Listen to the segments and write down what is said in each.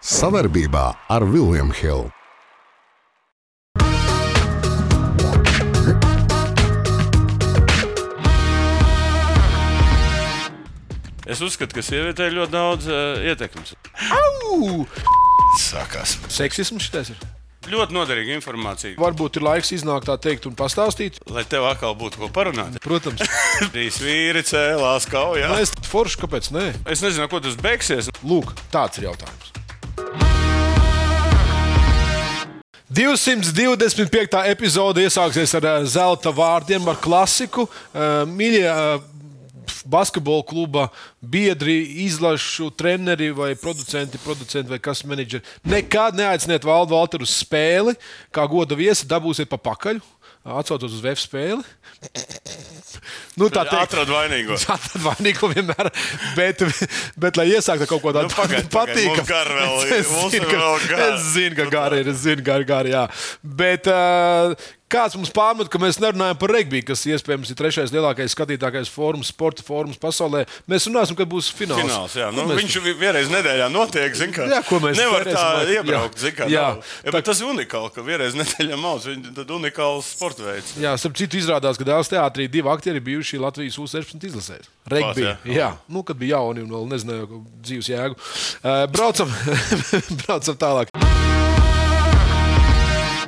Savarbībā ar Vilniņu Hildu. Es uzskatu, ka sievietei ļoti daudz uh, ietekmes. Au! Sākās. Seksisms šitais ir. Ļoti noderīga informācija. Varbūt ir laiks iznākt tā teikt un pastāstīt. Lai tev atkal būtu ko parunāt. Protams, Trīs vīri cēlās kaujā. mēs forši, kāpēc nē? Es nezinu, ko tas beigsies. Lūk, tāds ir jautājums. 225. epizode iesāksies ar eh, zelta vārdiem, ar klasiku. Eh, Mīļie eh, basketbola kluba biedri, izlašu treneri vai producenti, producenti vai kas menedžeri. Nekad neaiciniet valdu Valteru uz spēli, kā goda viesi dabūsiet pa pakaļ. Atcaucot uz VF spēli. Nu, tā teikt, Atrod vainīgo. Tātad vainīgo vienmēr, bet, bet lai iesāktu kaut ko tādu Nu, gar vēl ir, Es mums zinu, ir ka- vēl gar. Es zinu, ka gari ir. Es ka gari, jā. Bet uh, kāds mums pārmet, ka mēs nerunājam par regbiju, kas iespējams ir trešais lielākais skatītākais fórums, sporta fórums pasaulē. Mēs runāsim, kad būs fināls. Fināls, jā. Nu, mēs- viņš vi- vienreiz nedēļā notiek. kā. Jā, ko mēs Nevar cerēsim, tā lai- iebraukt. jā. kā, Jā. Ja, bet tas ir unikāli, ka vienreiz nedēļā mauz. Ir unikāls sporta veids. Jā, starp citu, izrādās, ka Dēls teātrī divi aktieri bijuši Latvijas U-16 izlasēs. Regbija. Jā. Jā, nu, kad bija jauni un vēl nezināju dzīves jēgu. Uh, braucam, braucam tālāk.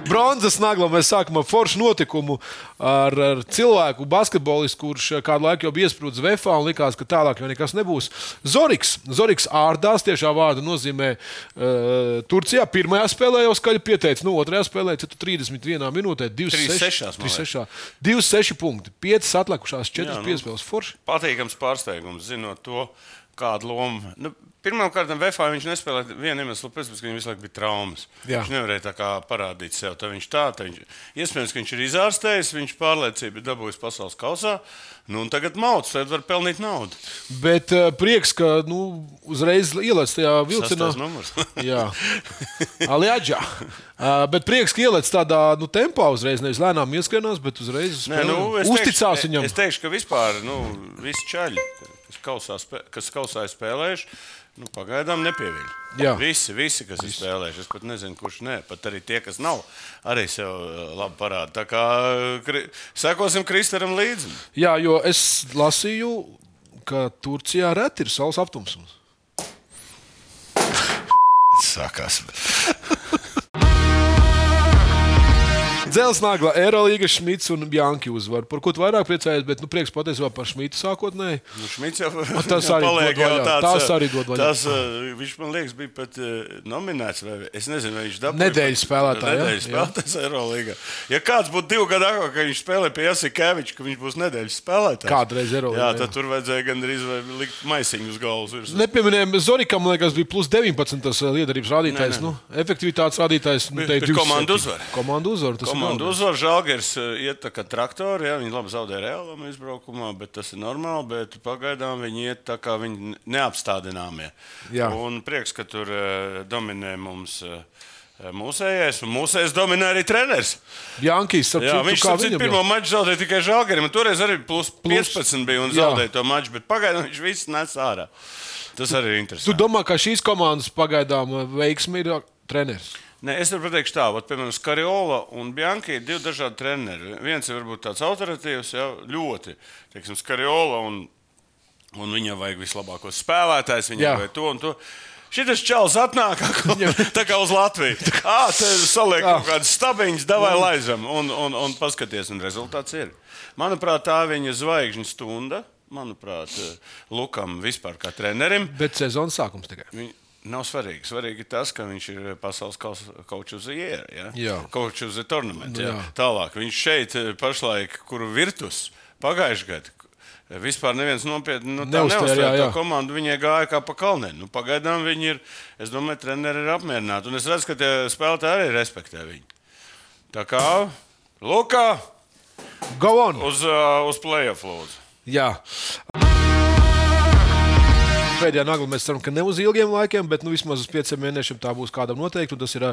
Bronzas naglā mēs sākam ar foršu notikumu ar, ar cilvēku, basketbolistu, kurš kādu laiku jau bija iesprūdis VFā un likās, ka tālāk jau nekas nebūs. Zoriks, Zoriks ārdās tiešā vārda nozīmē uh, Turcijā. Pirmajā spēlē jau skaļi pieteicis, nu, otrajā spēlē 31 minūtē, 3-6, man 2-6. 2-6 punkti, 5 atlikušās, 4 Jā, nu. piespēles. Forši. Patīkams pārsteigums, zinot to, kādu lomu. Nu, Pirmkārt, Vēfā viņš nespēlēja vienu iemeslu pēc, ka viņam visu laiku bija traumas. Jā. Viņš nevarēja tā kā parādīt sev. Tā viņš tā, tā viņš, iespējams, ka viņš ir izārstējis, viņš pārliecību ir dabūjis pasaules kausā. Nu, tagad mauts, tad var pelnīt naudu. Bet uh, prieks, ka nu, uzreiz ielēc tajā vilcienā. Jā, Aliaģā. Uh, bet prieks, ka ielēc tādā nu, tempā uzreiz, nevis lēnām ieskrienās, bet uzreiz uz Nē, nu, uzticās teikšu, viņam. Es teikšu, ka vispār nu, visi čaļi, kas kausā, kas kausā ir spēlējuši, nu, pagaidām nepieviļ. Jā. Visi, visi, kas ir spēlējuši. Es pat nezinu, kurš ne. Pat arī tie, kas nav, arī sev uh, labi parāda. Tā kā kri, sekosim Kristaram līdzi. Jā, jo es lasīju, ka Turcijā reti ir saules aptumsums. Sākās. Dzelsnāglā Eirolandā Šmits un Bjanki uzvar. Par ko tu vairāk priecājies, bet nu, prieks patiesībā par Šmitu sākotnēji. Nu, Šmits jau tas arī paliek tāds, uh, arī dod vaļā. Tas, viņš man liekas, bija pat nominēts. Vai, es nezinu, vai viņš dabūja. Nedēļas jā? Nedēļas spēlētājs Eirolandā. Ja kāds būtu divu gadu agrāk, kad viņš spēlēja pie Jasikeviča, ka viņš būs nedēļas spēlētājs. Kādreiz Eirolandā, Jā, tad tur vajadzēja gandrīz likt maisiņu uz galvas. virsū. Nepieminējām, Zorikam liekas, bija plus 19 tas liederības rādītājs. Nē, nē. Nu, efektivitātes rādītājs. Nu, Bet- teikt, bet 27. komanda uzvar. Komanda uzvar. tas Komanda uzvar, Žalgers uh, iet tā kā traktori. Jā, viņi labi zaudēja reālam izbraukumā, bet tas ir normāli. Bet pagaidām viņi iet tā kā viņi neapstādināmie. Jā. Un prieks, ka tur uh, dominē mums. Uh, Mūsējais, un mūsējais dominē arī treneris. Jankīs, starp Jā, viņš citu, viņam pirmo jau- maču zaudēja tikai Žalgarim. un Toreiz arī plus, plus 15 bija un zaudēja to maču, bet pagaidām viņš viss nes ārā. Tas arī ir Tu interesanti. domā, ka šīs komandas pagaidām veiksmi ir treneris? Nē, es varu pateikt, tā, vat, piemēram, Skariola un Bianchi ir divi dažādi treneri. Viens ir varbūt tāds autoritīvs, jā, ļoti, teiksim, Skariola, un, un viņam vajag vislabākos spēlētājus, Jā. viņam vajag to un to. Šis čels atnāk tā kā uz Latviju. Ah, te saliek kaut kādas stabiņas, davai laizam un, un, un paskaties, un rezultāts ir. Manuprāt, tā viņa zvaigžņu stunda. Manuprāt, Lukam vispār kā trenerim. Bet sezonas sākums tikai. Viņ, nav svarīgi. Svarīgi tas, ka viņš ir pasaules kauču uz ieeja. Ja? Jā. Kauču uz tournamentu. Nu, Ja? jā. Tālāk viņš šeit eh, pašlaik, kuru virtus pagājušajā gadā. Vispār neviens nopietni nu, jā. Tā komanda viņai gāja kā pa kalniem. Nu, pagaidām viņi ir, es domāju, treneri ir apmierināti. Un es redzu, ka tie spēlētāji arī respektē viņu. Tā kā Lukā Go on! uz, uh, uz playoff lūdzu. Jā. Pēdējā naglā mēs ceram, ka ne uz ilgiem laikiem, bet nu, vismaz uz pieciem mēnešiem tā būs kādam noteikti. Tas ir, ā,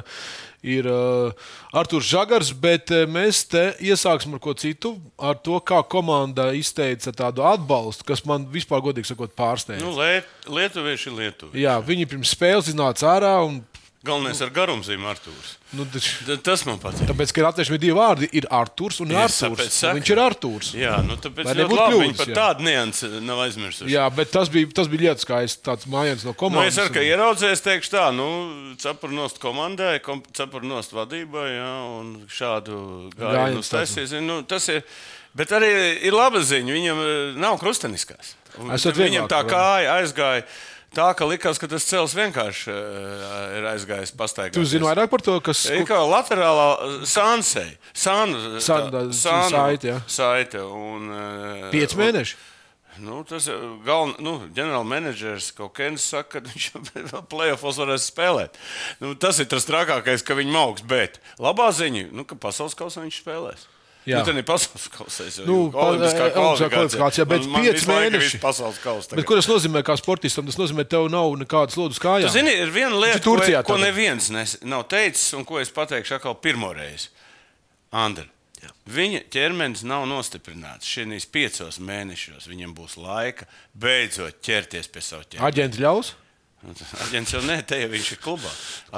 ir uh, Arthurs Žagars, bet ā, mēs te iesāksim ar ko citu. Ar to, kā komanda izteica tādu atbalstu, kas man vispār, godīgi sakot, pārsteidza. Nu, liet, lietuvieši ir lietuvi. Jā, viņi pirms spēles iznāca ārā un Galvenais ar garumzīm Artūrs. Nu, taču, Ta- Tas man patīk. tāpēc, ka Latvijas ir divi vārdi, ir Arthurs un Ir, Arthurs. saka. Viņš ir Arthurs. Jā, nu tāpēc ļoti nebūtu labi. Jā. tādu niansu nav aizmirsuši. Jā, bet tas bija, tas bija lietas, kā es tāds mājiens no Nu, komandas. es arī kā ieraudzījis, teikšu tā, nu, cepurnost komandai, kom, cepurnost vadībai, jā, un šādu gājienu tāds. uztaisīs. Nu, tas ir, bet arī ir laba ziņa, viņam eh, nav krusteniskās. Viņam tā kāja aizgāja. Tā kā likās, ka tas cels vienkārši uh, ir aizgājis pastaigā. Tu zini vairāk par to, kas Ir kā laterālā sānsei. Sānu, San- tā- saite, saite. Un, 5 mēneši. Nu, tas ir galvenais. Nu, ģenerālmenedžers kāds saka, ka viņš vēl plēsofos varēs spēlēt. Nu, tas ir tas trakākais, ka viņi augs. Bet labā ziņa, nu, ka pasaules kausā viņš spēlēs. Jā. Nu, tā ir pasaules kausā. es jau- Nu, pa- olimpiskā e, olimpiskā kvalifikācijā, bet Man- man pieci visu laiku ir mēneši. viss Pasaules kausa. Bet, ko tas nozīmē kā sportistam? Tas nozīmē, ka tev nav nekādas lodas kājās. Tu zini, ir viena lieta, Tu Turcijā ko, ko neviens nes, nav teicis, un ko es pateikšu atkal pirmo reizi. Andri, viņa ķermenis nav nostiprināts. Šajos piecos mēnešos viņam būs laika beidzot ķerties pie sava ķermeņa. Aģents ļaus. Aģents jau nē, te jau viņš ir klubā.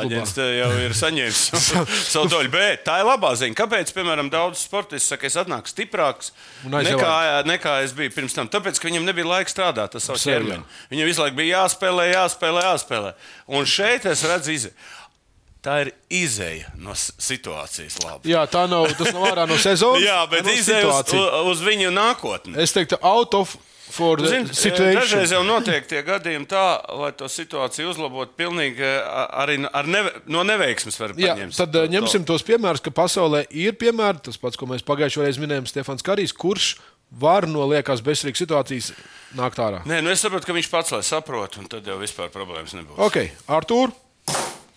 Aģents te jau ir saņēmis savu, daļu. Bet tā ir labā ziņa. Kāpēc, piemēram, daudz sportisti saka, es atnāku stiprāks nekā, nekā es biju pirms tam? Tāpēc, ka viņam nebija laika strādāt ar savu ķermeni. Viņam visu laiku bija jāspēlē, jāspēlē, jāspēlē. Un šeit es redzu izēju. Tā ir izēja no situācijas. Labi. Jā, tā nav. Nav ārā no sezonas. Jā, bet izēja uz, uz viņu nākotni. Es teiktu, out of situation. dažreiz jau notiek tie gadījumi tā, lai to situāciju uzlabotu. Pilnīgi eh, arī ar neve, no neveiksmes var paņemt. tad uh, ņemsim tos piemērus, ka pasaulē ir piemēri. Tas pats, ko mēs pagājušajā reizē minējām, Stefans Karijs, kurš var no liekas bezcerīgas situācijas nākt ārā. Nē, nu es saprotu, ka viņš pats lai saprot, un tad jau vispār problēmas nebūs. Ok, Artur,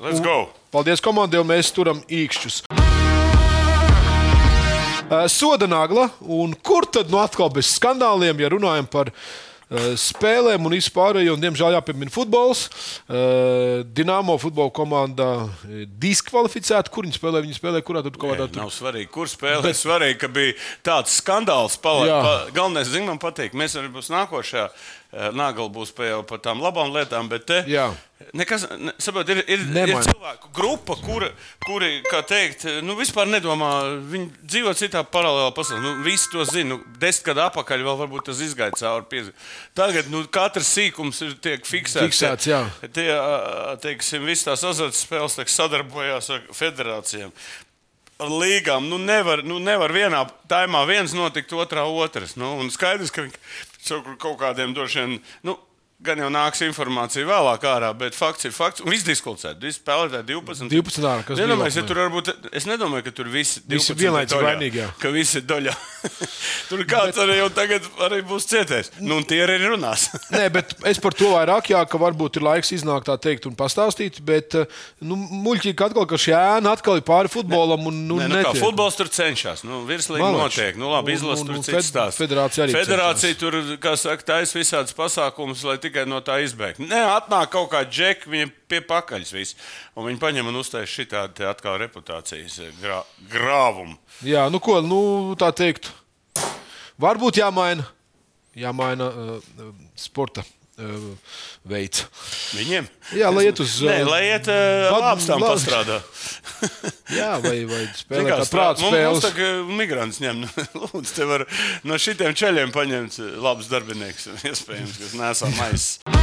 Let's go! paldies komandai, un mēs turam īkšķus. Uh, Soda nagla, un kur tad nu atkal bez skandāliem, ja runājam par uh, spēlēm un vispārējo, un diemžēl jāpiemina futbols. Uh, Dienāmo futbola komanda eh, diskvalificēta. Kur viņi spēlē? Viņi spēlē kurā tur kaut kādā Nē, nav svarīgi, kur spēlē. Bet... Svarīgi, ka bija tāds skandāls. Pala, pa, galvenais, zin, man patīk, mēs arī būs nākošā. Nāgala būs pa par tām labām lietām, bet te Jā. nekas, ne, saprot, ir, ir, ir Nemaina. cilvēku grupa, kura, kuri, kā teikt, nu, vispār nedomā, viņi dzīvo citā paralēlā pasaulē. Nu, visi to zina. Nu, desmit gadu atpakaļ vēl varbūt tas izgāja cauri. Piezi. Tagad nu, katrs sīkums ir tiek fiksēts. Fiksēts, jā. Tie, teiksim, visas tās azartspēles tiek sadarbojās ar federācijām. Ar līgām nu nevar, nu nevar vienā taimā viens notikt, otrā otrs. Nu, un skaidrs, ka kaut- kādiem droši vien. Nu, Gan jau nāks informācija vēlāk, ārā, bet fakts ir fakts. Un viss diskvalcēts. Visi spēlētāji 12. 12 ārā, kas Nedomāju, ja tur varbūt, es nedomāju, ka tur visi, 12 vienlaicīgi vainīgi, jā. Ka visi ir doļā. tur kāds arī jau tagad arī būs cietējis. Nu, un tie arī runās. Nē, bet es par to vairāk, jā, ka varbūt ir laiks iznākt tā teikt un pastāstīt. Bet, eh, nu, muļķīgi atkal, ka šī ēna atkal ir pāri futbolam. Un, nu, Nē, nu, kā, futbols tur cenšas. Nu, virslīgi notiek. Nu, labi, un- tur fed- stāsts. federācija arī Federācija tur, kā saka, taisa visādas pasākumus, tikai no tā izbēgtu. Nē, atnāk kaut kā džeki, viņiem pie pakaļas viss. Un viņi paņem un uztais šitādu te atkal reputācijas eh, grā, grāvumu. Jā, nu ko, nu, tā teikt. Varbūt jāmaina, jāmaina uh, sporta veids. Viņiem? Jā, lai iet uz, Nē, uh, lai iet uh, bad- lāpstām lāp- pastrādā. Jā, vai, vai Zini spēlēt kā, prāta mums- Mums spēles. tā kā migrants ņem, lūdzu, te var no šitiem ceļiem paņemt labus darbiniekus, iespējams, kas nesā maisa.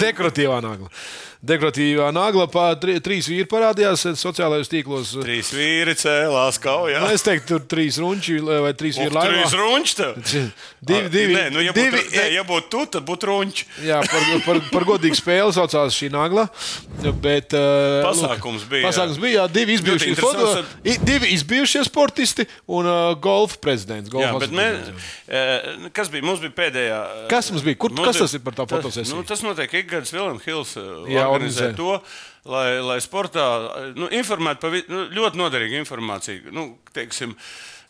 Dekoratīvā nagla. Dekoratīvā nagla, pa, tri, trīs vīri parādījās sociālajos tīklos. Trīs vīri cēlās kaujā. Nu, es teiktu, tur trīs runči vai trīs vīri laivā. runčs tev. Divi, divi, Nē, nu, ja divi, būtu, nē, ja būtu tu, tad būtu runčs. Jā, par, par, par godīgu spēli saucās šī nagla. Bet, uh, Pasākums bija, jā. Pasākums bija jā, divi, izbijušie foto, i- divi izbijušie sportisti un uh, golfa prezidents. Jā, golfa bet prezidents. eh, kas bija? Mums bija pēdējā. eh, Kas mums bija? Kur- mums kas bija- tas ir par tā fotosesiju? Nu, tas notiek ikgadus Vilnius Hills eh, Jā, organizē organizē. to. Lai, lai sportā nu, informētu par vi- nu, ļoti noderīgu informāciju. Nu, teiksim,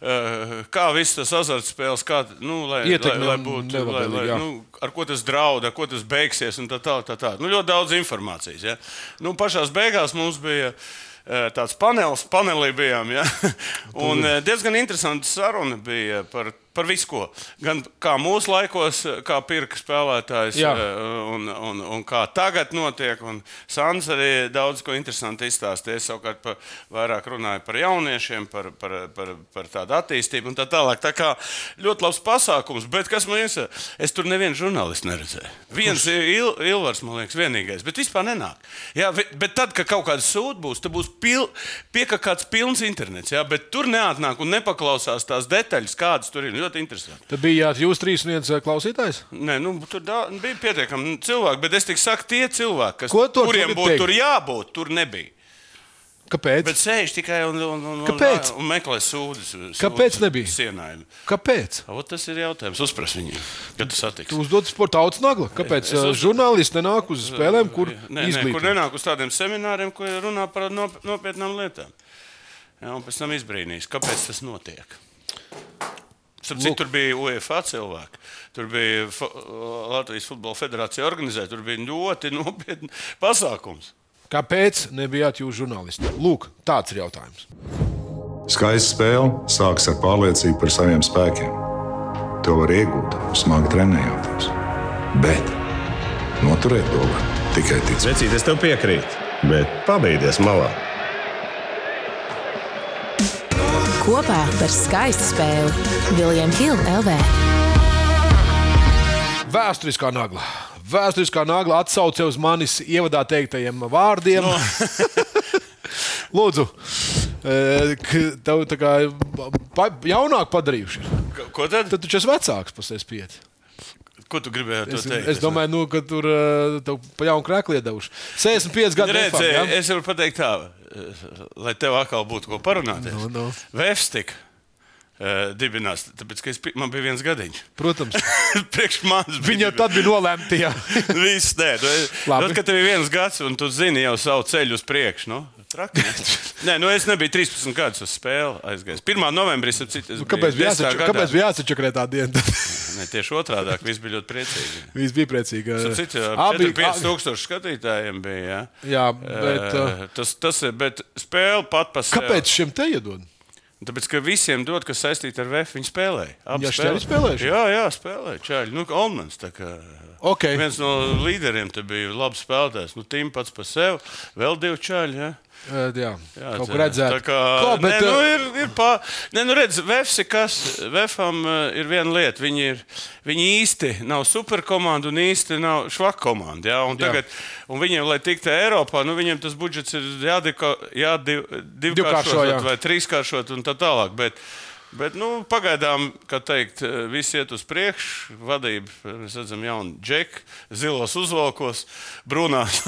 eh, kā viss tas azartspēles, kā, nu, lai, Ietekme lai, lai būtu, lai, lai, jā. nu, ar ko tas draud, ar ko tas beigsies un tā tālāk. Tā, tā. Nu, ļoti daudz informācijas. Ja? Nu, pašās beigās mums bija eh, tāds panelis, panelī bijām. Ja? Un eh, diezgan interesanta saruna bija par par visu ko. Gan kā mūsu laikos, kā pirka spēlētājs, Jā. eh, un, un, un kā tagad notiek. Un Sans arī daudz ko interesantu izstāstīja. Es savukārt pa, vairāk runāju par jauniešiem, par, par, par, par tādu attīstību un tā tālāk. Tā kā ļoti labs pasākums, bet kas man iesa, es tur nevienu žurnālistu neredzēju. Viens ir Il, Ilvars, man liekas, vienīgais, bet vispār nenāk. Jā, bet tad, kad kaut kāda sūta būs, tad būs pil, piekāpts pilns internets. Jā, bet tur neatnāk un nepaklausās tās detaļas, kādas tur ir. Ļoti interesanti. Tad bijāt jūs trīs un viens eh, klausītājs? Nē, nu, tur da, bija pietiekami cilvēki, bet es tikai saku, tie cilvēki, kas, kuriem būtu tur jābūt, tur nebija. Kāpēc? Bet sēž tikai un, un, un, Kāpēc? un, meklē sūdzes. Kāpēc nebija? Sienājumi. Kāpēc? O, tas ir jautājums. Uzprast viņiem, kad tu satiksi. Tu uzdod sporta tautas nagla. Kāpēc eh, uz- žurnālisti nenāk uz spēlēm, kur Nē, nē, kur nenāk uz tādiem semināriem, kur runā par nop nopietnām lietām. Jā, un pēc tam izbrīnīs, kāpēc tas notiek. Citu, tur bija UEFA cilvēki. Tur bija Latvijas Futbola Federācija organizēta. Tur bija ļoti nopietni pasākums. Kāpēc nebijāt jūs žurnālisti? Lūk, tāds ir jautājums. Skaista spēle sākas ar pārliecību par saviem spēkiem. To var iegūt, smagi trenējoties. Bet noturēt to var tikai ticēt. Vecīt, es tev piekrītu, bet pabeigties malā. Kopā par skaistu spēli Viljams Hilde LV. Vēsturiskā nagla. Vēsturiskā nagla atsauce uz manis ievadā teiktajiem vārdiem. No. Lūdzu, ka tev tā kā jaunāk padarījuši. Ko- Ko tad? Tad tu esi vecāks par 65. Ko tu gribēji to Es, teikt? es domāju, nu, ka tur eh, tev pa jaunu krēklu iedevuši. 65 gadu vecumā. Ja? es varu pateikt tā, eh, lai tev atkal būtu ko parunāties. Nu, nu. Vēstika uh, dibinās, tāpēc, ka es, man bija viens gadiņš. Protams. Priekš manis bija Viņi jau tad bija nolemti. Jā. Viss, nē, tad, kad tev ir viens gads un tu zini jau savu ceļu uz priekšu. Nu? Traki? Nē, nu es nebiju 13 gadus uz spēli aizgājis. 1. novembrī es citu. Nu, kāpēc bija kāpēc bija jāsačakrē tā diena? Ne, tieši otrādi - viss bija ļoti priecīgi. Viss bija priecīgi. Citu, Abi- 4-5 tūkstoši skatītājiem bija. Jā, Jā, bet, Eh, tas, tas ir. Bet spēle pat par sevi. Kāpēc šim te iedod? Tāpēc, ka visiem dod, kas saistīti ar VF, viņi spēlēja. Abi Jā, šķēri spēlējuši? Jā, jā, spēlēja. Čāļi. Nu, Olmans. tā kā- Ok. Viens no līderiem te bija labs spēlētājs. Nu, Tim pats par sevi, vēl divi čaļi. Ja? Jā, Jā, kaut kur redzēt. tā Kā, Ko, bet, nē, nu, ir, ir pā... nē, nu, redz, Vefs ir kas. Vefam ir viena lieta. Viņi, ir, viņi īsti nav superkomanda un īsti nav švaka komanda. Ja? Un, Jā. tagad, un viņiem, lai tiktu Eiropā, nu, viņiem tas budžets ir Divkāršo, jādivkāršot jā. vai trīskāršot un tā tālāk. Bet, Bet, nu, pagaidām, kā teikt, viss iet uz priekšu. Vadība, mēs redzam, jaunu džeku, zilos uzvalkos, brūnās.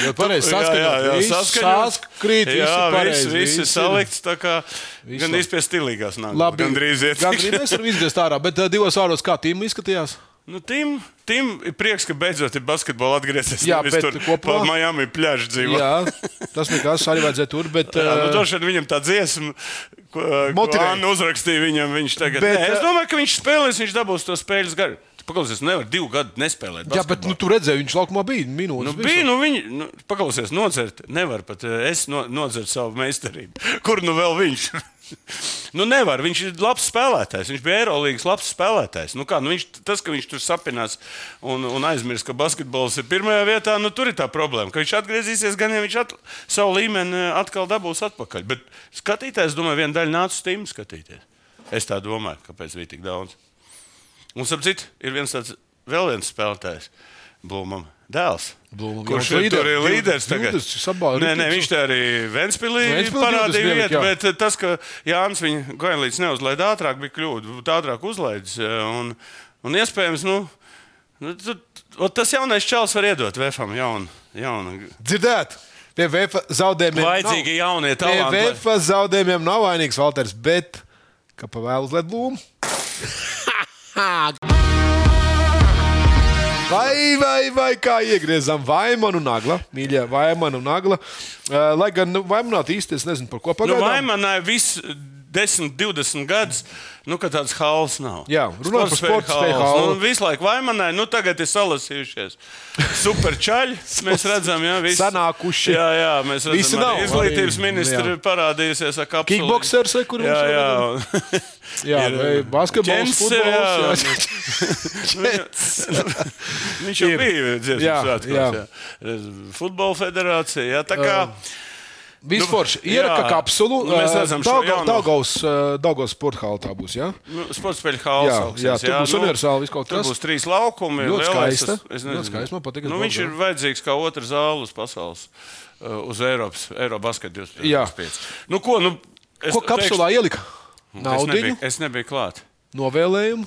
Ļoti pareizi Jā, jā, jā, saskaņot. Saskrīt, jā, pareizi, viss, viss ir salikts. tā kā Viss Gan labi. īstenībā stilīgās nāk. Labi, Gan drīz iet. Gan drīz mēs varam izgriezt ārā, bet uh, divos vārdos kā tīm izskatījās. Nu, Tim, Tim, ir prieks, ka beidzot ir basketbols atgriezies. Jā, bet tur kopumā- pa Miami pļāžu dzīvo. Jā, tas nekas arī vajadzēja tur, bet. Jā, nu, droši vien viņam tā dziesma, Anna uzrakstīja viņam. Viņš tagad, Bet, Nē, es uh, domāju, ka viņš spēlēs, viņš dabūs to spēles garu. Paklausies, nevar divu gadu nespēlēt. Jā, bet nu, tu redzēji, viņš laukumā bija minūtes. Nu, bija, nu, viņi, nu, paklausies, nodzert. Nevar pat eh, es no, nodzert savu meistarību. Kur nu vēl viņš? nu, nevar. Viņš ir labs spēlētājs. Viņš bija Eirolandes labs spēlētājs. Nu, kā, nu, viņš, tas, ka viņš tur sapinās un, un aizmirst, ka basketbols ir pirmajā vietā, nu, tur ir tā problēma. Ka viņš atgriezīsies, gan ja viņš at, savu līmeni eh, atkal dabūs atpakaļ. Bet skatītājs, domāju, viena daļa nāca uz tīm skatīties. Es tā domāju, kāpēc bija tik daudz. Un, ap citu, ir viens tāds vēl viens spēlētājs, Blūmam, dēls. Blūmam, kurš ir tur ir līderis, tagad? 20 sabā- Nē, nē, viņš te arī Ventspīlī parādīja 20 vietu, jā. bet eh, tas, ka Jānis viņu Goenlīds neuzlaida ātrāk, bija kļūda. Ātrāk uzlaidis. eh, Un, un iespējams, nu, nu tas jaunais čels var iedot Vēfam jaunu. jaunu. Dzirdēt, pie VF zaudējumiem. Vajadzīgi jaunie Pie talanti. lai- VF zaudējumiem nav vainīgs Valters, bet kā pavēl uzliet blūmu. Vai, vai, vai kā iegriezām Vaimanu nagla, mīļā Vaimanu nagla. Uh, lai gan nu, Vaimanā īsti es nezinu, par ko Nu, pagaidām. Vaimanai viss 10, 20 gadus, nu, ka tāds hauls nav. Jā, runājot par sporta haulu. Nu, visu laiku vaimanē, nu, tagad ir salasījušies. Superčaļi, mēs redzam, jā, visi. Sanākuši. Jā, jā, mēs redzam, Visi nav, izglītības ministri jā. ir parādījusies ar kapsulu. Kickboxers, kur Jā, mums jā. Jā, Ir, vai basketbols, futbols, jā, jā. Viņš jau Ir. bija dziesmu Jā, svētkos. jā. Jā. Futbola federācija. Jā, tā kā, Vispār Nu, ieraka jā. kapsulu. Nu, mēs redzam jauno- Daugaus, Daugaus sporta halā tā būs. Ja? nu, sports spēļu hausa. Jā, jā, tur būs universāli viss kaut Tur kas. būs trīs laukumi. Ļoti skaista. es- es Ļoti nezinu. skaista, man patīk, es Nu, viņš ir jā. vajadzīgs kā otrs zāle uz pasaules, uz Eiropas, Eiropas basketu Jā. 25. Nu, ko, nu, es Ko kapsulā ielika? Es Naudu, nebiju, es nebiju klāt. novēlējumu.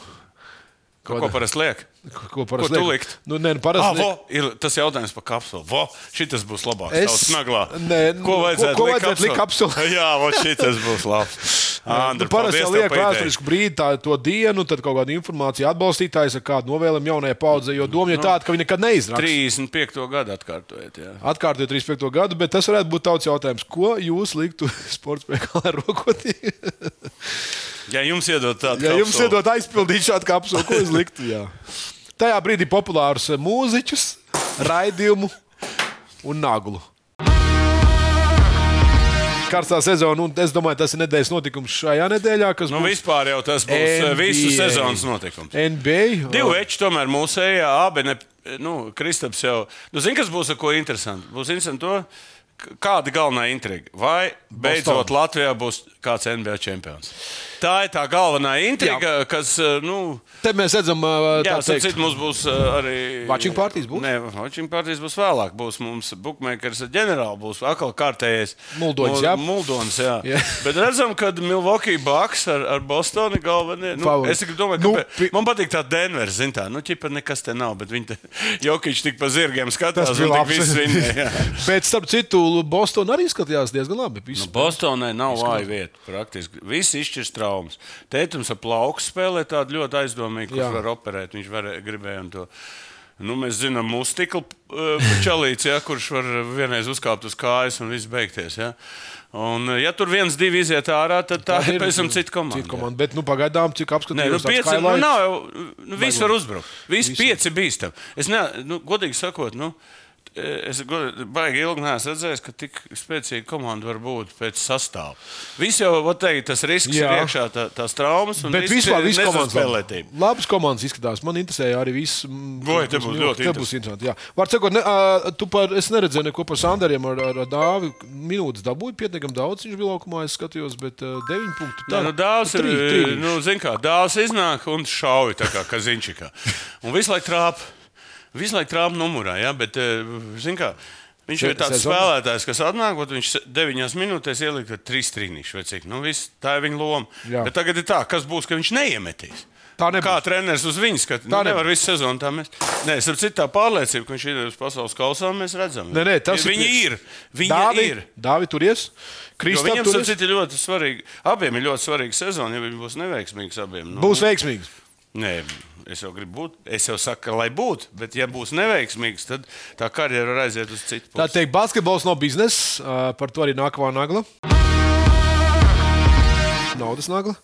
Ko, ko parasti liek? Ko, Ko parasti liek? likt? Nu, nē, nu, Ah, parasti. vo, ir tas jautājums par kapsulu. Vo, šitas būs labāks. Es- nu, ko vajadzētu, ko- ko vajadzētu likt kapsulā? Jā, vo, šitas būs labs. Andri, Nu, parasti jau liek vēsturisku brīdi, tā, to dienu, tad kaut kāda informācija atbalstītājs ar kādu novēlumu jaunajai paudzei. Jo doma ir Nu, tāda, ka viņi nekad neizrādās. 35. gadu atkārtojiet. Jā. Atkārtot 35. gadu, bet tas varētu būt tauts jautājums, ko jūs liktu sports spēkā rokotī? Ja jums iedod tādu Ja jums kapsulu. iedod aizpildīt šādu kapsulu, ko jūs liktu? Jā. Tajā brīdī populārus eh, mūziķus, raidījumu un naglu. Karstā sezona, un es domāju, tas ir nedēļas notikums šajā nedēļā, Nu, būs vispār jau tas būs NBA. visu sezonas notikums. NBA. Divi veči tomēr mūsējā, abi ne. Nu, Kristaps jau. Nu, Zini, kas būs ar ko interesanti? Būs interesanti to, kāda galvenā intriga. Vai beidzot Boston. Latvijā būs kāds NBA čempions? Tā ir tā galvenā intriga, Jā. kas. uh, Nu, Te mēs redzam, starp teikt, citu, mums būs uh, arī. Watching parties būs? Nē, watching parties būs vēlāk. Būs mums bookmakers ģenerāli, būs atkal kārtējais. Muldonis, Mul- jā? Muldons, jā. Jā. Bet redzam, ka Milwaukee Bucks ar, ar Bostonu galvenie. Nu, Favorīti. es domāju, ka Nu, nu, pi- man patīk tā Denver, zin tā. Nu, ķipa nekas te nav, bet viņi te jokiņš tik pa zirgiem skatās. Tas bija viss viņa. Bet, starp citu, Bostonā arī skatījās diezgan labi. Viss Nu, Bostonai nav vāja vieta. Praktiski viss izšķirs traumas. Tētums ar plauku spēlē tādu ļoti aizdomīgu, kurš var operēt. Viņš var, gribēja to. Nu, mēs zinām, mūsu stikla uh, čalīts, ja, kurš var vienreiz uzkāpt uz kājas un viss beigties. Ja. Un, uh, ja tur viens, divi iziet ārā, tad tā, tā ir pēc tam cita komanda. Cita komanda. Bet, nu, pagaidām, cik Nē, nu, pieci, nu, nav. Nu, visi var uzbrukt. Visi Visi. pieci bīstam. Es ne, nu, godīgi sakot, nu, es god- baigi ilgi neesmu redzējis, ka tik spēcīga komanda var būt pēc sastāvā. Visi jau, var teikt, tas risks Jā. Ir iekšā, tā, tās traumas un Bet vispār viss komandas nesaspēlētība. labi. Labas komandas izskatās. Man interesēja arī viss. mm, Vai, te būs ļoti Te būs interesanti. jā. Var sakot, ne, ā, tu par, es neredzēju neko par Sandariem ar, ar, Dāvi. Minūtes dabūju pietiekami daudz. Viņš bija laukumā, es skatījos, bet uh, 9 punktu. Jā, nu, dāvs ir. Trīs, trīs. Nu, zin kā, dāvs iznāk un šauj tā kā kaziņčikā. Un visu laiku trāp. Visu laiku trāp numurā, jā, bet, eh, kā. Viņš ir tāds sezonā? spēlētājs, kas atnāk, un viņš 9 minūtēs ielika 3 trīnīšus. Nu, viss, tā ir viņa loma. Jā. Bet tagad ir tā, kas būs, ka viņš neiemetīs. Tā nebūs. Kā treneris uz viņu skatās. Tā Nu, nevar visu sezonu tā mēs. Nē, es ar citu pārliecību, ka viņš ir uz pasaules kausā, mēs redzam. Nē, nē, tas Viņi ir-. Viņi Dāvi, ir. Dāvi turies. Jo Kristā Viņam turies. ir ļoti svarīgi. Abiem ir ļoti svarīga sezona, ja viņi būs neveiksmīgi abiem. Nu, Būs veiksmīgs. Nē, es jau gribu būt. Es jau saku, lai būtu, bet ja būs neveiksmīgs, tad tā karjera var aiziet uz citu Tā pusi. teikt, basketbols nav biznesa. ā, Par to arī nākamā nagla. Naudas nagla.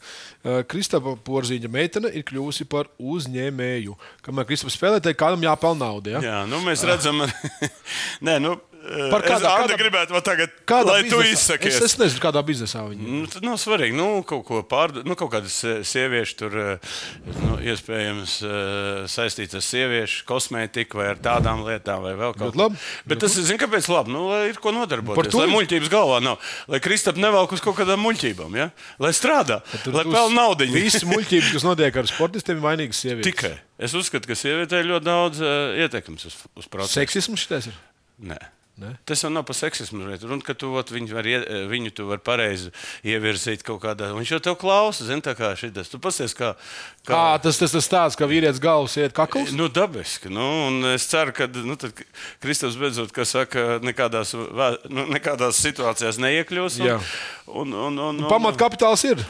Kristapa Porziņa meitene ir kļuvusi par uzņēmēju. Kamēr Kristapa spēlē, tad kādam jāpelnā nauda. Ja? Jā, nu mēs redzam, Nē, nu, Par es, kādā- Anda kādā- gribētu vēl tagad, Kādā lai tu biznesā? izsakies. Es, es nezinu, kādā biznesā viņa ir. Nu, tas nav svarīgi. Nu, kaut ko pārdot, nu, kaut kādas eh, sieviešu tur, eh, nu, iespējams, eh, saistītas ar sieviešu kosmētiku vai ar tādām lietām, vai vēl kaut Ļoti labi. Bet tas, zinu, kāpēc labi? Nu, lai ir ko Par nodarboties. Lai muļķības galvā nav. Lai Kristap nevelk uz kaut kādām muļķībām, ja? lai strādā, lai tu pelna naudu. Visas muļķības, kas notiek ar sportistiem, ir vainīgas sievietes. Tikai. Es uzskatu, ka sievietei ir ļoti daudz uh, ietekmes uz, uz procesu. Seksisms šitais ir. Nē. Ne? Tas jau nav par seksismu. Runa, ka tu, ot, viņu, var, ie- viņu tu vari pareizi ievirzīt kaut kādā. Viņš jau tev klausa, zina, tā kā šis. Tu pasies, kā. kā Kā tas tas tas stāsts, ka vīrietis galvas iet kakls? Nu, dabiski. Nu, un es ceru, ka nu, Kristus beidzot, kas saka, nekādās, nu, nekādās situācijās neiekļūs. Jā. Un, un, un, un, Pamatkapitāls ir.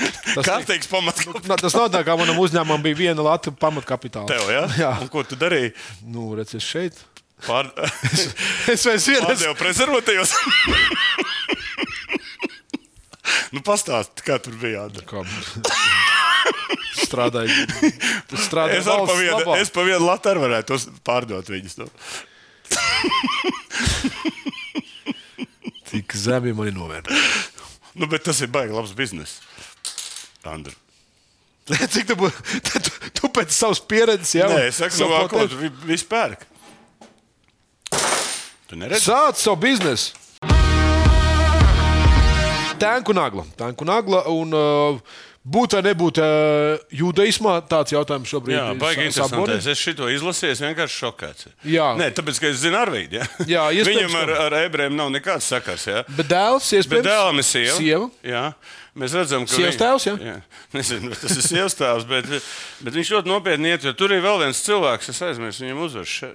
Tas, Kārtīgs pamatkapitāls. Na, tas nav tā, kā manam uzņēmumam bija viena lata pamatkapitāla. Tev, ja? Jā. Un ko tu darīji? Nu, redz, es šeit. Pār... Es vairs vienreiz. Pārdevu prezervatīvus. Nu, pastāsti, kā tur bija jādara. Kā strādāja. strādāja Es ar pa vienu, es pa vienu latu arī varētu tos pārdot viņus. Nu. Cik zemi man ir novērtēts. Nu, bet tas ir baigi labs bizness. Andri. Cik tu, tu, tu pēc savas pieredzes jau Nē, es saku, no ko tu vi- visu pērk. Tu neredzi? Sāc savu biznesu. Tanku nagla. Tanku nagla un uh, būt vai nebūt uh, judaismā, tāds jautājums šobrīd Jā, baigi interesanti. Es šito izlasīju, es vienkārši šokēts. Jā. Nē, tāpēc, ka es zinu Arvīdu. Ja? Jā, Viņam ar, ar ebrejiem nav nekāds sakars. Ja? Bet dēls, Bet iespējams, dēlam ir sieva. sieva. Jā. Mēs redzam, ka Sievas tēvs, jā? jā. Nezinu, tas ir sievas tēvs, bet, bet viņš ļoti nopietni iet. Tur ir vēl viens cilvēks, es aizmirsu viņam uzvaru.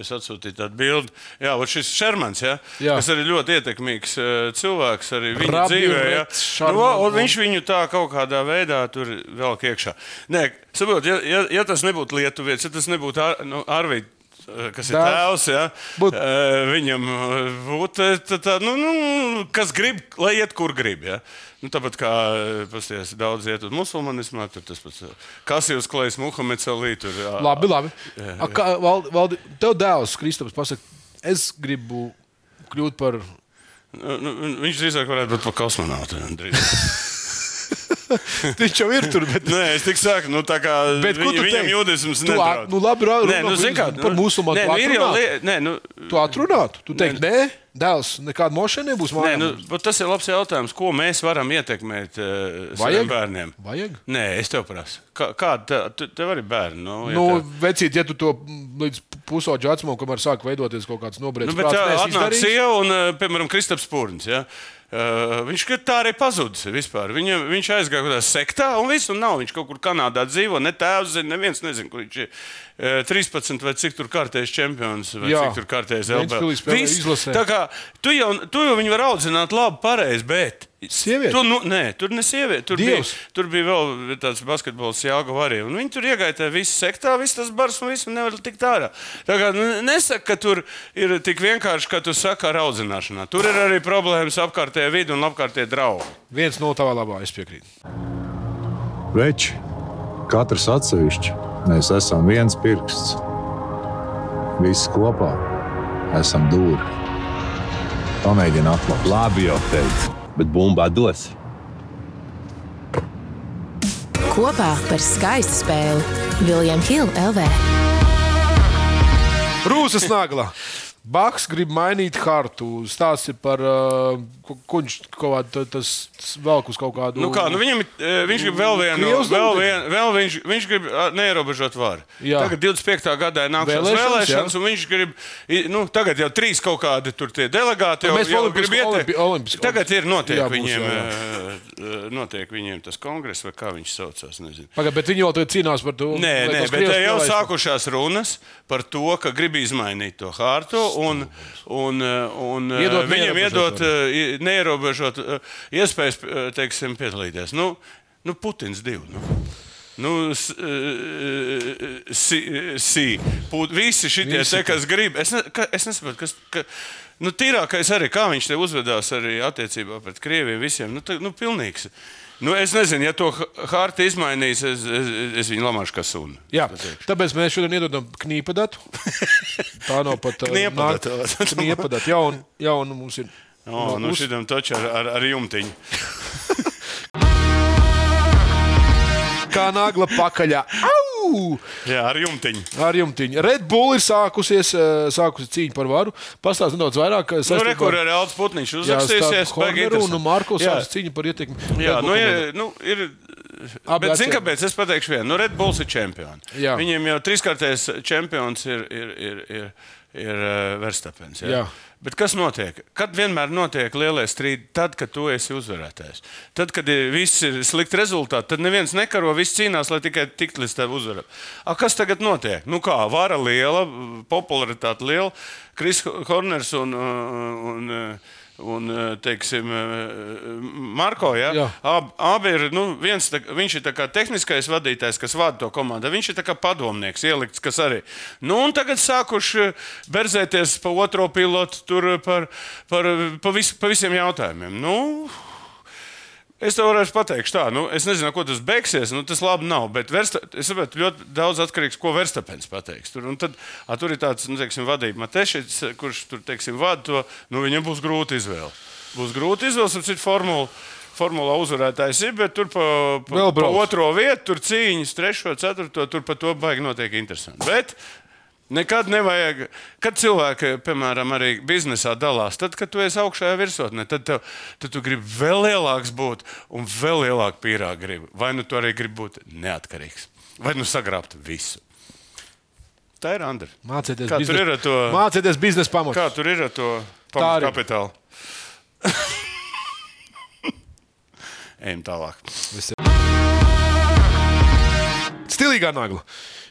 Es atsūtīju tādu bildi. Jā, šis Šermans, jā, Jā. kas arī ļoti ietekmīgs eh, cilvēks arī viņa Rabi dzīvē. Rets Nu, viņš viņu tā kaut kādā veidā tur velk iekšā. Nē, saprot, ja, ja, ja tas nebūtu Lietuvietis, ja tas nebūtu ar, nu, Arvīds. Kas ir tēvs? Ja? Būt- Eh, Viņam eh, būtu tā, nu, nu, kas grib, lai iet, kur grib. Ja? Nu, tāpat kā eh, pasties, daudz iet uz musulmanismu, tur tas pats eh, Kasijas klais, Muhameds Ali. Tur, jā. Labi, labi. A, kā, valdi, valdi, tev dēls, Kristaps, pasaka, es gribu kļūt par. Nu, nu, viņš drīzāk varētu būt par kosmonautu. Viņš jau ir tur, bet. Nē, es tik saku, nu, tā kā Bet viņ, viņam Tu nedraud. at- nu, labi, ra- Nē, nu, runā zini kā, par musulmaņu Nē, nu, ir jau atrunā? li- nē, nu, Tu atrunātu, tu teiksi, nē, dēls, nekāda mošana nebūs Nē, nu, tas ir labs jautājums, ko mēs varam ietekmēt uh, saviem bērniem. Vajag? Nē, es tev prasu. Kā, kāda te, tu- tev arī bērni? Nu, ja Nu, tev- vecīt, ja tu to līdz pusauģa vecumam, kamēr sāk veidoties kaut kāds nobriedzis, Nu, bet tā atnāk sieva un, eh, piemēram, Kristaps Pūrņš. Ja? Uh, viņš ka tā arī pazudis vispār. Viņa, viņš aizgāja kaut kādā sektā, un viss un nav. Viņš kaut kur Kanādā dzīvo. Ne tēvs zina, neviens nezina, kur viņš ir. Uh, 13 vai cik tur kārtējis čempions, vai Jā. cik tur kārtējis izlasē. Tā kā tu jau, tu jau viņu vari audzināt labi, pareizi, bet. Sieviete? Tu, nu, nē, tur ne sieviete. Tur bija, Dievs. tur bija vēl tāds basketbols, Jāga Varija. Un viņi tur iegāja tajā visā sektā, viss tas bars un viss nevar tikt ārā. Tā kā nu, nesaka, ka tur ir tik vienkārši, ka tu saki ar audzināšanā. Tur ir arī problēmas apkārtējā vidē un apkārtējā draugi. Viens no tavā labā, es piekrītu. Veči, katrs atsevišķi, mēs esam viens pirksts. Visi kopā esam dūri. Pamēģini atklāt. Labi, jau teicu, bet bumbā dos. Kopā par skaistu spēli Viljams Hilde LV. Rūsas nagla. Baks grib mainīt hartu. Stāsti par uh, viņš kaut kādā tas velk uz kaut kādu. Nu kā, nu viņam, eh, viņš grib vēl vienu, Krievs vēl vienu, vēl viņš, viņš grib neierobežot varu. Jā. Tagad 25. gadā ir nākamās Vēlēšanas, vēlēšanas, jā. un viņš grib, nu, tagad jau trīs kaut kādi tur tie delegāti jau, Mēs jau olimpisku- grib ieteikt. olimpi- olimpisku- Tagad ir notiek Jā, būs, viņiem, jā, eh, eh, notiek viņiem tas kongress, vai kā viņš saucās, nezinu. Pagaid, bet viņi jau tagad cīnās par to. Nē, nē bet jau sākušās runas par to, ka grib izmainīt to hārtu un, un, un eh, Iedot viņiem neierobežot iedot eh, neierobežot eh, iespējas eh, teiksim, piedalīties. Nu, nu, Putins divi. Nu. Nu, s- eh, si, si, put, visi šie te, kas grib, es, ne, ka, es nesaprotu, kas. Ka, Nu, tīrākais arī, kā viņš te uzvedās arī attiecībā pret Krieviju visiem. Nu, tā, nu, pilnīgs. Nu, es nezinu, ja to hārtu izmainīs, es, es, es viņu lamāšu kā sunu. Jā, tāpēc mēs šodien iedodam knīpadatu. Tā nav pat Kniepadatu. nāk- Kniepadatu. Jaun, jaun mums ir. O, nu uz- šitam taču ar, ar, ar jumtiņu. Kā nagla pakaļā. Au! Jā, ar jumtiņu. Ar jumtiņu. Red Bull ir sākusies, eh, sākusi cīņa par varu. Pastāstiet nedaudz vairāk. eh, Nu, re, ar- kur arī Alts Putniņš uzrakstīsies. Horneru un. Marko Jā. sākas cīņa par ietekmi. Jā, Red Bull nu, ir, nu, ir, Abi bet atsevišķi. kāpēc? Es pateikšu vienu. Nu, Red Bulls ir čempioni. Jā. Viņiem jau trīskārtais čempions ir, ir, ir, ir, ir uh, Verstapens. Jā. Jā. Bet kas notiek? Kad vienmēr notiek lielie strīdi? Tad, kad tu esi uzvarētājs. Tad, kad viss ir slikti rezultāti, tad neviens nekaro, viss cīnās, lai tikai tiktu līdz tev uzvaram. A, kas tagad notiek? Nu kā, vara liela, popularitāte liela, Kris Horners un, un, un Un, teiksim, Marko, ja? Ab, abi ir, nu, viens, tā, viņš ir tehniskais vadītājs, kas vada to komandu. Viņš ir padomnieks, ielikts, kas arī. Nu, un tagad sākuši berzēties pa otro pilotu, tur par, par, pa, vis, pa visiem jautājumiem. Nu, Es tev varēšu pateikt, tā, nu, es nezinu, ko tas beigsies. Nu, tas labi nav. Bet Versta, es saprotu, ļoti daudz atkarīgs no tā, ko Verstapēns pateiks. Tur, un tad, a, tur ir tāds nu, teiksim, vadība Matešits, kurš tur teiksim, vada to. Nu, viņam būs grūti izvēle. Būs grūti izvēle, ap citu formulu. Formulā uzvarētājs ir, bet tur pa, pa, pa otro vietu, tur cīņas, trešo, ceturto, tur pa to baigi notiek interesanti. Bet nekad nevajag, kad cilvēki, piemēram, arī biznesā dalās, tad, kad tu esi augšējā virsotnē, tad, tev, tad tu gribi vēl lielāks būt un vēl lielāku pīrāgu gribi. Vai nu tu arī gribi būt neatkarīgs, vai nu sagrābt visu. Tā ir Andra. Mācieties, Kā tur biznes- ir ar to? Mācieties biznesa pamatu. Kā tur ir ar to arī. kapitālu? Ejam tālāk. Stilīgā nagla.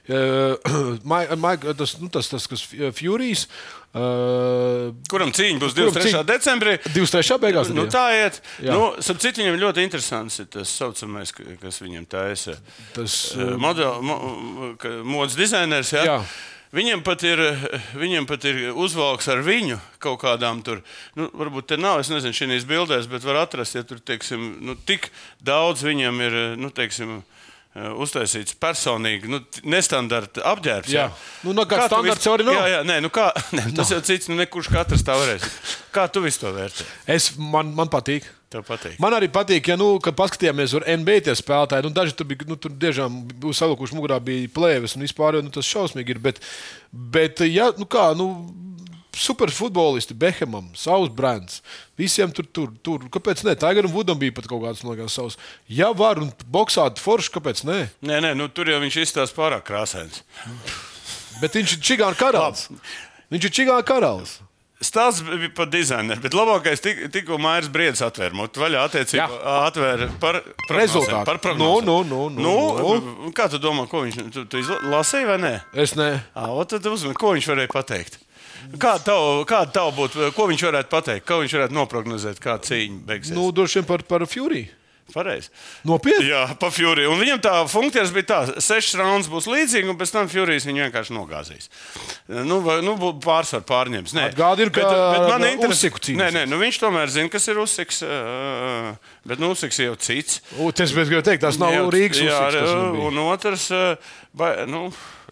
Uh, Mai- Mai- tas, nu, tas, tas, kas Furijas. Uh, Kuram cīņa būs Kuram 23. cīņa? decembrī? 23. beigās. Nu, tā iet. Jā. Nu, Sapratu, viņam ļoti interesants ir tas saucamais, ka- kas viņam taisa. Tas, Eh, model- mo- Modes dizainers. Ja? Jā. Viņam pat, ir, viņam pat ir uzvalks ar viņu kaut kādām tur. Nu, varbūt te nav, es nezinu, šīs bildēs, bet var atrast, ja tur teiksim, nu, tik daudz viņam ir. Nu, teiksim, Uztaisīts personīgi, nu, nestandarta apģērbs. Jā. Nu, no kā Kā tu standarts vis- arī nav. Jā, jā, nē, nu kā, nē, tas jau cits, nu, nekurš katrs tā varēs. Kā tu visu to vērtē? es, man, man patīk. Man arī patīk, ja, nu, kad paskatījāmies uz NBA tie spēlētāji. Nu, daži tur bija, nu, tur tiešām bija salikuši mugurā, bija plēves un vispār, nu, tas šausmīgi ir. Bet, bet ja, nu, kā, nu, superfutbolisti, Behamam, savs brands. Visiem tur, tur, tur. Kāpēc ne? Tigeram Vudam bija pat kaut kāds, man liekas, savs. Ja var un boxēt forši, kāpēc ne? Nē, nē, nu, tur jau viņš izstāsta pārāk krāsains. Bet viņš ir čigāna karalis. Viņš ir čigāna karalis. Stāsts bija par dizaineru, bet labākais tik, tikko Mairis Briedis atvēra muti vaļā attiecībā atvēra par Rezultātu. Par prognozēm. Nu, nu, nu, nu, nu, kā tu domā, ko viņš tu, tu izlasīja vai nē? Es ne. À, tad uzmanīgi, ko viņš varēja pateikt. Kāda tev, kāda tev būtu, ko viņš varētu pateikt, ko viņš varētu noprognozēt, kā cīņa beigsies? Nu, droši vien par, par Fury. Pareizi. Nopietni. Jā, pa Fury. Un viņam tā funkcija bija tā, ka sešas raundas būs līdzīgas, un pēc tam Furijas viņu vienkārši nogāzīs. Nu, vai, nu pārsvaru pārņems. Nē, Atgādini, ka man interesē, Usyku cīnās. Nē, nē, nu viņš tomēr zina, kas ir Usiks. Bet nu, Usiks jau cits. U, Tas bija gribēju teikt, tas nav Jau- Rīgas jā, kas bija. un otrs, ba, nu,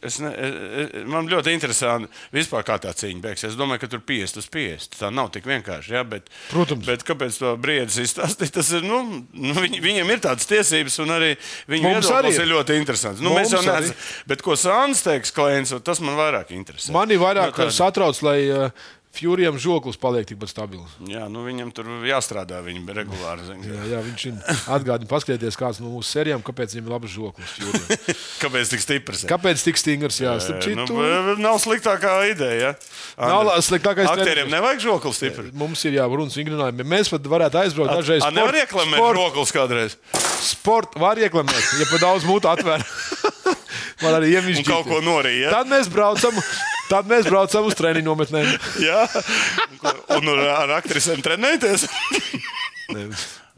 es ne, e- e- man ļoti interesanti, vispār, kā tā cīņa beigsies. Es domāju, ka tur 50 uz 50. Tā nav tik vienkārši. Jā, bet, Protams. Bet kāpēc to briedis izstāstīt? Tas ir, nu, nu, viņ, viņam ir tādas tiesības, un arī viņa viedoklis ir. ir ļoti interesants. Nu, mēs jau nezinām, bet ko Sāns teiks, klients, tas man vairāk interesē. Mani vairāk Nu, tā- satrauc, lai Furijam žoklis paliek tikpat stabils. Jā, nu, viņam tur jāstrādā, viņam regulāri. zini. Jā, jā, viņš ir atgādājis, paskatieties, kāds no mūsu sērijām, kāpēc viņam ir labs žoklis. Kāpēc tik stiprs? Kāpēc tik stingrs? Jā, starp Nu, citu, b- nav sliktākā ideja. Ja? Nav sliktākais Aktieriem treneris. nevajag žokli stipri. mums ir jābūt vingrinājumi. Mēs pat varētu aizbraukt dažreiz. A, nevar reklamēt sport, žoklis kādreiz. sport var reklamēt, ja pa daudz mūtu atver. Var arī Un iemišķīt. kaut ko norīt. Ja? Tad mēs braucam, tad mēs braucam uz treniņu nometnēm. Jā, un ar, ar aktrisēm trenēties.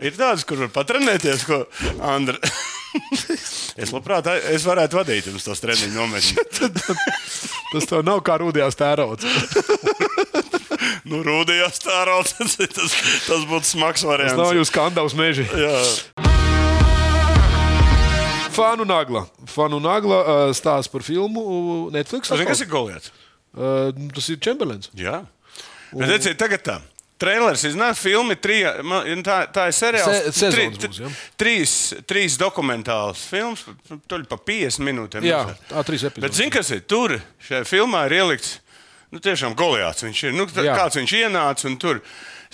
Ir tādas, kur var patrenēties, ko Andra. Es labprāt, es varētu vadīt jums tos treniņu nometnes. Tas tev nav kā rūdījās tērauds. Nu, rūdījās tā rauc, tas, tas, būtu smags Tas nav variants. jūs skandāls meži. Jā, Fanu nagla. Fanu nagla uh, stāsta par filmu uh, Netflix. Zini, kas ir Goliaths? Uh, tas ir Čemberlins. Jā. Bet redziet, tagad tā. Trailers iznāca, filma trija, tā, tā ir seriāls. Se- sezonas būs, ja? trīs, trīs dokumentāls filmas, tur pa 50 minūtēm. Jā, mazliet. tā trīs epizodes. Bet zini, kas ir tur? Šajā filmā ir ielikts nu, tiešām goliāts. Viņš ir nu, tā, kāds viņš ienāca un tur.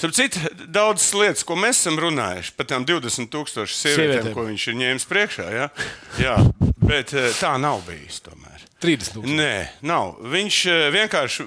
Citu, daudzas lietas, ko mēs esam runājuši par tām 20,000 sievietēm, Sievietēm. ko viņš ir ņēmis priekšā. Ja? Jā, bet eh, tā nav bijis tomēr. 30 tūkstoši. Nē, nav. Viņš eh, vienkārši,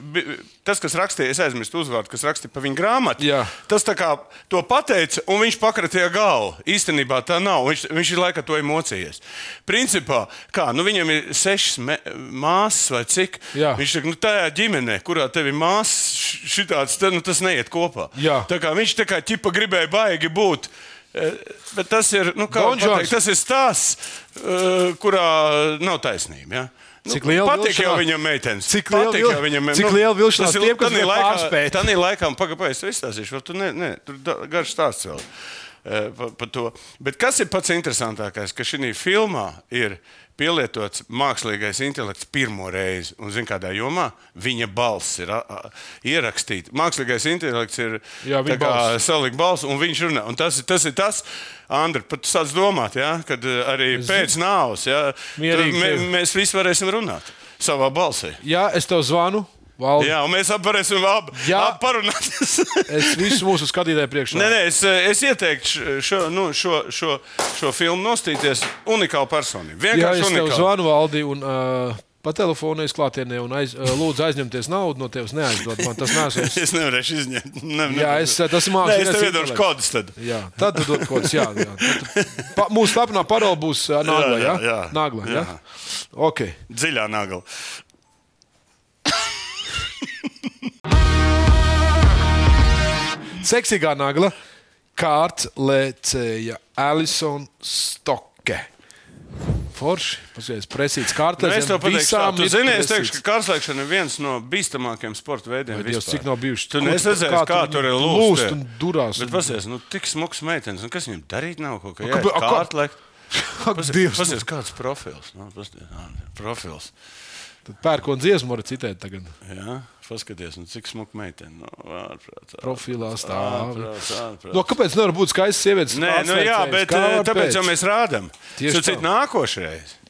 tas, kas rakstīja, es aizmirsu uzvārdu, kas rakstīja par viņa grāmatu, Jā. tas tā kā to pateica, un viņš pakratīja galvu. Īstenībā tā nav. Viņš, viņš ir laikā to emocijas. Principā, kā, nu, viņam ir sešas māsas vai cik. Jā. Viņš saka, nu, tajā ģimenē, kurā tev ir māsas, šitāds, tad, nu, tas neiet kopā. Jā. Tā kā viņš tā kā ķipa gribēja baigi būt. Eh, Bet tas ir, nu, pateikt, tas ir stāsts, eh, kurā nav taisnība. Ja? Nu, Cik liela patīk jau viņam meitenes. Cik liela Patīk jau viņam cik liela vilšanās tiem, kas grib laikā, pārspēt. tādā laikā, pagaidām, es to izstāstīšu, tu ne, ne, tur garš stāsts vēl. eh, pa, pa to. Bet kas ir pats interesantākais? Ka šī filmā ir pielietots mākslīgais intelekts pirmo reizi. Un, zin, kādā jomā viņa balss ir ierakstīta. Mākslīgais intelekts ir viņa balss. un viņš runā. Un tas, tas ir tas, Andri, pat tu sāc domāt, ja, kad eh, arī pēc nāves ja, Mierīgi tad mē, mēs visi varēsim runāt savā balsī. Jā, es tev zvanu. Valdi. Jā, un mēs varēsim abi, Jā. abi parunāties. Es visu mūsu skatītāju priekšā. Nē, nē, es, es ieteiktu šo, nu, šo, šo, šo filmu nostīties unikālu personību. Jā, Vienkārši es tev unikālu. zvanu, Valdi, un uh, pa telefonu es klātienē un aiz, uh, lūdzu aizņemties naudu no tevis. Neaizdod man tas nesot. Es nevarēšu izņemt. Ne, Jā, es, tas ir mākslinieks. es tev iedošu kodus. Tad. Jā, tad tu dod kodus. Jā, jā. Tad Pa, mūsu slepnā parola būs uh, nagla. Jā, Jā, jā, jā. Nagla, jā. Jā. Ok. Dziļā nagla. Seksīgā nagla kārtlēcēja Alison Stoke. Forši. Pasies, presīts Nu, kārtlēcējs. es tev pateikšu, tu zini, es teikšu, ka kārslēgšana ir viens no bīstamākajiem sporta veidiem. Vai Dievs, cik nav bijuši? Tu redzējis, kā kā tu tur ir lūst. un durās Bet pasies, nu, tik smuks meitenes, un kas viņam darīt nav kaut kā. Jā, kārtlēkt. Pasies, kāds profils. Nu, pasies, profils. Tad pērkona dziesmu var citēt tagad. Jā, paskaties, nu, cik smuka meitene. Nu, ārprāt, Profilā stāv. No, kāpēc nevar būt skaists sievietes? Nē, nu jā, bet eh, var tāpēc pēc? jau mēs rādām. Tieši tā. nākošais.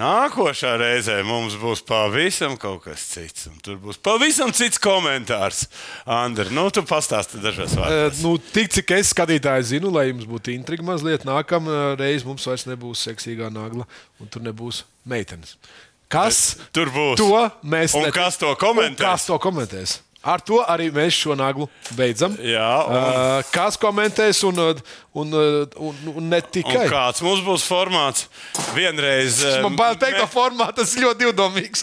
Nākošā reizē mums būs pavisam kaut kas cits. Tur būs pavisam cits komentārs. Andri, nu tu pastāsti dažos Eh, vārdos. Nu, tik cik es skatītāju zinu, lai jums būtu intriga mazliet, nākamā reize mums vairs nebūs seksīgā nagla un tur nebūs meitenes. Kas Tur būs. to mēs Un net- kas to Un komentēs? Kas to komentēs? Ar to arī mēs šo naglu beidzam. Jā, un- Uh, kas komentēs un, uh, un, uh, un, un ne Un tikai. kāds mums būs formāts? Vienreiz. eh, Man bail teikt, ka mē- formāts ir ļoti divdomīgs.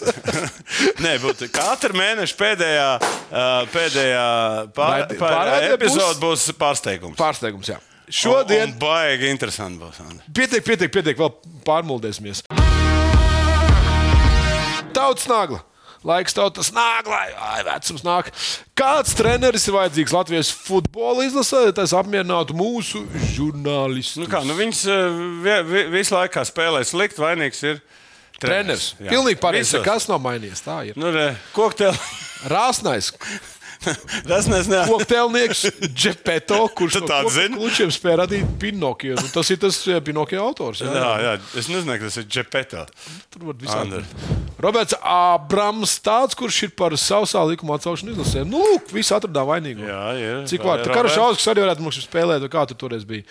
Nē, būtu katru mēnešu pēdējā, eh, pēdējā pār, pār, pārraidē epizode būs pārsteigums. Pārsteigums, jā. Šodien Šodien baigi interesanti būs. Pietiek, pietiek, pietiek, vēl pārmuldēsimies. Tautas nagla. Laiks tautas nāglai, ai, vecums nāk. Kāds treneris ir vajadzīgs Latvijas futbola izlasē, lai tas apmierinātu mūsu žurnālistus? Nu kā, nu viņš eh, vi- vi- visu laiku spēlē slikti, vainīgs ir Treneris. Jā. Pilnīgi pareizi. Kas nav mainījies? Tā ir. Nu, re, kokteili. Rāsnais. Tas nezinu. Kokteilnieks Džepeto, kurš zini? klučiem spēja radīt Pinokio. Nu, tas ir tas eh, Pinokio autors. Jā, Jā, jā, es nezināju, ka tas ir Džepeto. Tur var visādi. Roberts Abrams, tāds, kurš ir par sausā likuma atcelšanu izlasē. Nu, lūk, visi atradā vainīgo. Jā, ir. Cik kā Roberts. Šauskas arī varētu mums spēlēt, kā tu toreiz biji.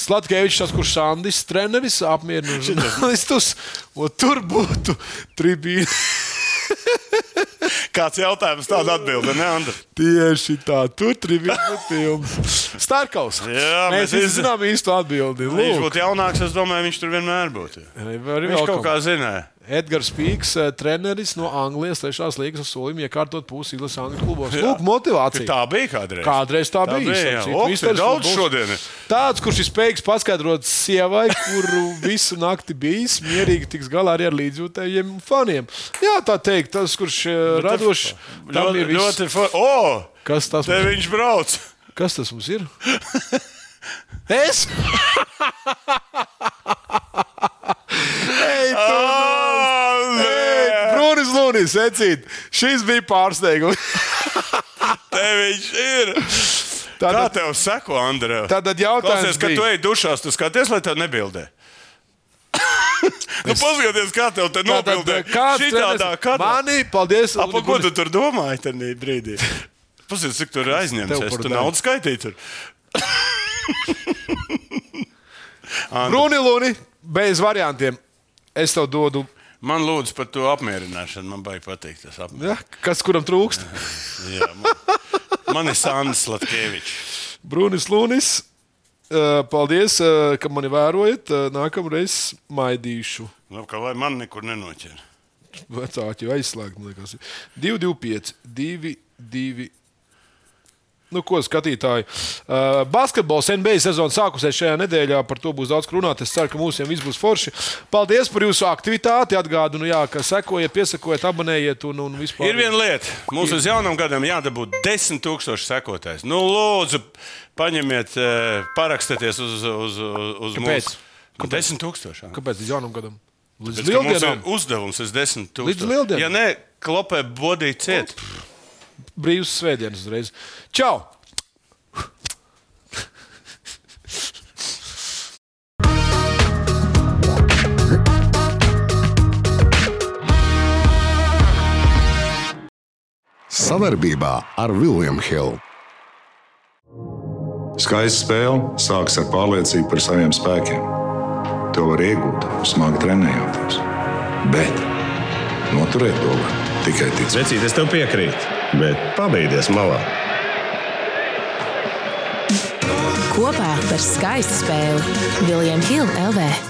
Slatkevičs, tas, kurš Sandis treneris, apmierina žurnālistus, un tur būtu tribīna. Kāds jautājums, tāda atbilde, ne, Andri? Tieši tā, tur tribīna būtu jums. Starkaus. Jā, mēs mēs izzi- zinām īstu atbildi. Viņš Lūk. būtu jaunāks, es domāju, viņš tur vienmēr būtu. Arī Viņš vēl kaut kā zināja. Edgars Spīks, eh, treneris no Anglijas, trešās uz solījuma iekārtot pusi izlases Angļu klubos. Lūk, motivācija. Tā bija kādreiz. Kādreiz tā, Tā bija. bija, te Misteris daudz futbols. šodien ir. Tāds, kurš ir spējīgs paskaidrot sievai, kuru visu nakti bijis, mierīgi tiks galā arī ar līdzjūtējiem faniem. Jā, tā teikt, tas, kurš eh, radošs, tam Ļoti, ir ļoti for... O! Kas tas, mums, viņš brauc! kas tas mums ir? Es? Ei, tu, Brunis Lunis, secīt, šis bija pārsteigums. Te viņš ir! Kā Tātad, tev seko, Andrej? tātad jautājums Klausies, kad tu bija. ej dušās, tu skaties, lai tev nebildē. nu, paskaties, kā tev te nobildē. kāds Šitādā treneris- kadrā. Mani, paldies. A, pa Luni ko tu tur domāji tajā brīdī? Paskatās, cik tur ir aizņemts. Tev Es par tur daļu. naudu skaitīju. Tur. Bruni Luni, bez variantiem. Es tev dodu, Man lūdzu par to apmierināšanu. Man baigi patīk tas apmierināšana. ja, kas kuram trūkst. Jā, man, man ir Sandrs Latkevičs. Brunis Lunis. eh, Paldies, eh, ka mani vērojat. Eh, Nākamreiz maidīšu. Nu, ka lai man nekur nenoķer. Vecāki jau aizslēgt. man liekas. 2, 2, 5, 2, 2. Nu, ko skatītāji? Uh, basketbols NBA sezona sākusies šajā nedēļā. Par to būs daudz ko runāt. Es ceru, ka mums viss būs forši. Paldies par jūsu aktivitāti. Atgādinu, jā, ka sekojiet, piesakojiet, abonējiet un, un vispār. Ir viena lieta. Mums uz jaunam gadam jādabūt 10,000 sekotājs. Nu, lūdzu, paņemiet, eh, parakstieties uz, uz, uz, uz Kāpēc? mūsu. 10,000. Kāpēc līdz jaunam gadam? Līdz mums ir lieldienām. uzdevums uz 10,000. Līdz lieldienām? Ja nē, klopē bodīt ciet. Brīvs svētdienas uzreiz. Čau! Savarbībā ar Vilniņu Hildu. Skaista spēle sākas ar pārliecību par saviem spēkiem. To var iegūt, smagi trenējoties. Bet noturēt to var tikai ticēt. Vecīt, es tev piekrītu, bet pabeigties malā. Kopā par skaistu spēli Viljams Hilde LV.